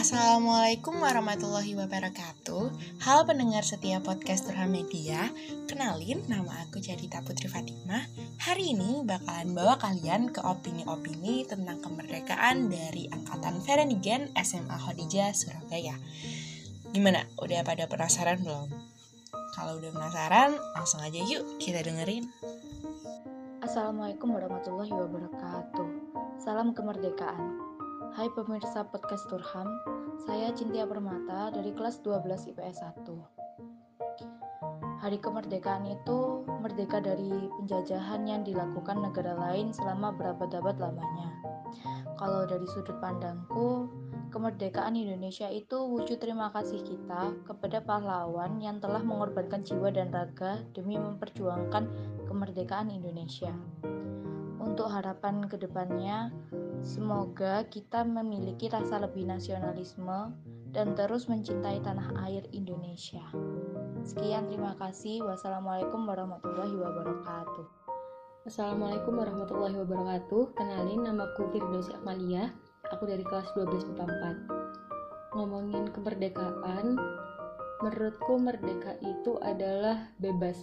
Assalamualaikum warahmatullahi wabarakatuh. Halo pendengar setia podcast Turham Media Kenalin, nama aku Jadita Putri Fatimah. Hari ini bakalan bawa kalian ke opini-opini tentang kemerdekaan dari Angkatan Verenigen SMA Khadijah, Surabaya. Gimana, udah pada penasaran belum? Kalau udah penasaran, langsung aja yuk kita dengerin. Assalamualaikum warahmatullahi wabarakatuh. Salam kemerdekaan Hai pemirsa podcast Turham, saya Cintia Permata dari kelas 12 IPS 1. Hari kemerdekaan itu merdeka dari penjajahan yang dilakukan negara lain selama berabad-abad lamanya. Kalau dari sudut pandangku, kemerdekaan Indonesia itu wujud terima kasih kita kepada pahlawan yang telah mengorbankan jiwa dan raga demi memperjuangkan kemerdekaan Indonesia. Untuk harapan ke depannya, Semoga kita memiliki rasa lebih nasionalisme dan terus mencintai tanah air Indonesia. Sekian, terima kasih. Wassalamualaikum warahmatullahi wabarakatuh. Assalamualaikum warahmatullahi wabarakatuh. Kenalin, namaku Firdausi Amalia. Aku dari kelas 12 IPA 4. Ngomongin kemerdekaan, menurutku merdeka itu adalah bebas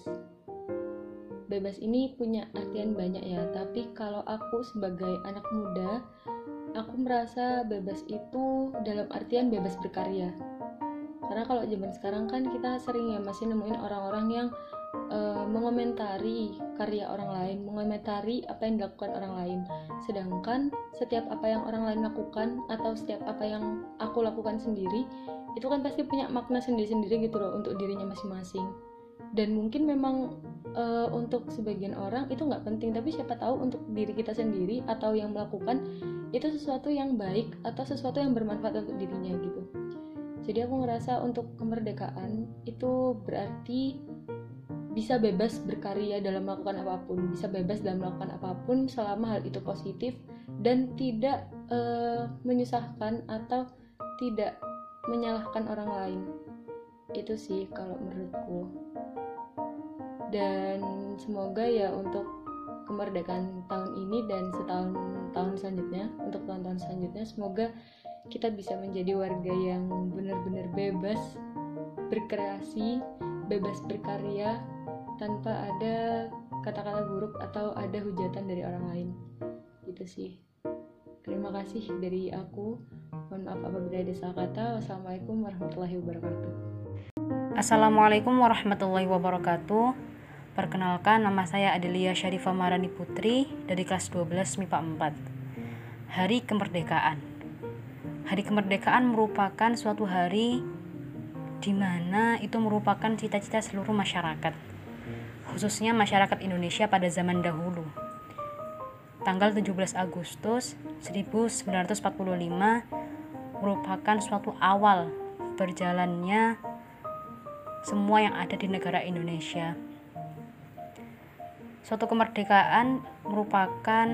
bebas ini punya artian banyak ya. Tapi kalau aku sebagai anak muda aku merasa bebas itu dalam artian bebas berkarya. Karena kalau zaman sekarang kan kita sering ya masih nemuin orang-orang yang uh, mengomentari karya orang lain mengomentari apa yang dilakukan orang lain. Sedangkan setiap apa yang orang lain lakukan atau setiap apa yang aku lakukan sendiri itu kan pasti punya makna sendiri-sendiri gitu loh untuk dirinya masing-masing dan mungkin memang uh, untuk sebagian orang itu nggak penting. Tapi siapa tahu untuk diri kita sendiri atau yang melakukan itu sesuatu yang baik atau sesuatu yang bermanfaat untuk dirinya gitu. Jadi aku ngerasa untuk kemerdekaan itu berarti bisa bebas berkarya dalam melakukan apa pun bisa bebas dalam melakukan apa pun selama hal itu positif dan tidak uh, menyusahkan atau tidak menyalahkan orang lain itu sih kalau menurutku. Dan semoga ya untuk kemerdekaan tahun ini dan setahun tahun selanjutnya untuk tahun-tahun selanjutnya semoga kita bisa menjadi warga yang benar-benar bebas berkreasi bebas berkarya tanpa ada kata-kata buruk atau ada hujatan dari orang lain. Gitu sih. Terima kasih dari aku. Mohon maaf apabila ada salah kata. Wassalamualaikum warahmatullahi wabarakatuh Assalamualaikum warahmatullahi wabarakatuh Perkenalkan, nama saya Adelia Syarifah Marani Putri dari kelas 12 MIPA 4. Hari Kemerdekaan. Hari Kemerdekaan merupakan suatu hari di mana itu merupakan cita-cita seluruh masyarakat, khususnya masyarakat Indonesia pada zaman dahulu. Tanggal 17 Agustus 1945 merupakan suatu awal berjalannya semua yang ada di negara Indonesia Suatu kemerdekaan merupakan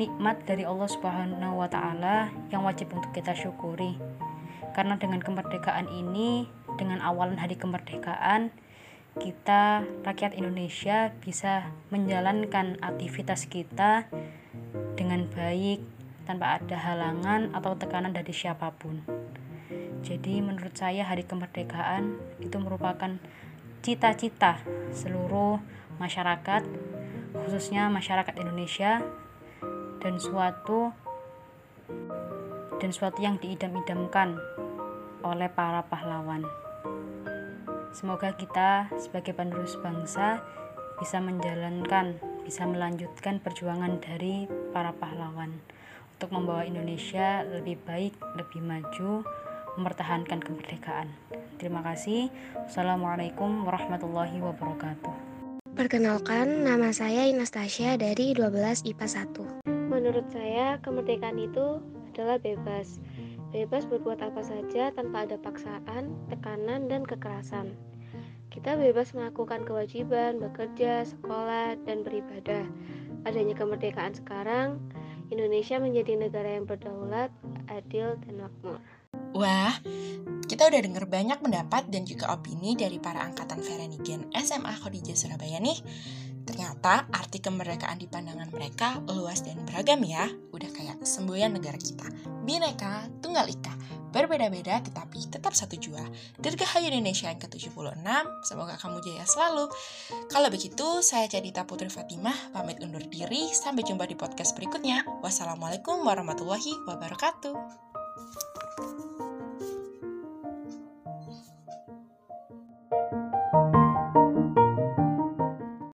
nikmat dari Allah Subhanahu wa taala yang wajib untuk kita syukuri. Karena dengan kemerdekaan ini, dengan awalan hari kemerdekaan, kita rakyat Indonesia bisa menjalankan aktivitas kita dengan baik tanpa ada halangan atau tekanan dari siapa pun. Jadi menurut saya hari kemerdekaan itu merupakan cita-cita seluruh masyarakat khususnya masyarakat Indonesia dan suatu dan suatu yang diidam-idamkan oleh para pahlawan. Semoga kita sebagai penerus bangsa bisa menjalankan, bisa melanjutkan perjuangan dari para pahlawan untuk membawa Indonesia lebih baik, lebih maju, mempertahankan kemerdekaan. Terima kasih. Wassalamualaikum warahmatullahi wabarakatuh. Perkenalkan, nama saya Inastasia dari 12 IPA 1. Menurut saya, kemerdekaan itu adalah bebas. Bebas berbuat apa saja tanpa ada paksaan, tekanan, dan kekerasan. Kita bebas melakukan kewajiban, bekerja, sekolah, dan beribadah. Adanya kemerdekaan sekarang, Indonesia menjadi negara yang berdaulat, adil, dan makmur. Wah, kita udah denger banyak pendapat dan juga opini dari para angkatan Ferenigen SMA Khadijah Surabaya nih. Ternyata arti kemerdekaan di pandangan mereka luas dan beragam ya. Udah kayak semboyan negara kita. Bineka Tunggal Ika. Berbeda-beda tetapi tetap satu jua. Dirgahayu Indonesia yang ke-76, semoga kamu jaya selalu. Kalau begitu, saya Cadita Putri Fatimah, pamit undur diri. Sampai jumpa di podcast berikutnya. Wassalamualaikum warahmatullahi wabarakatuh.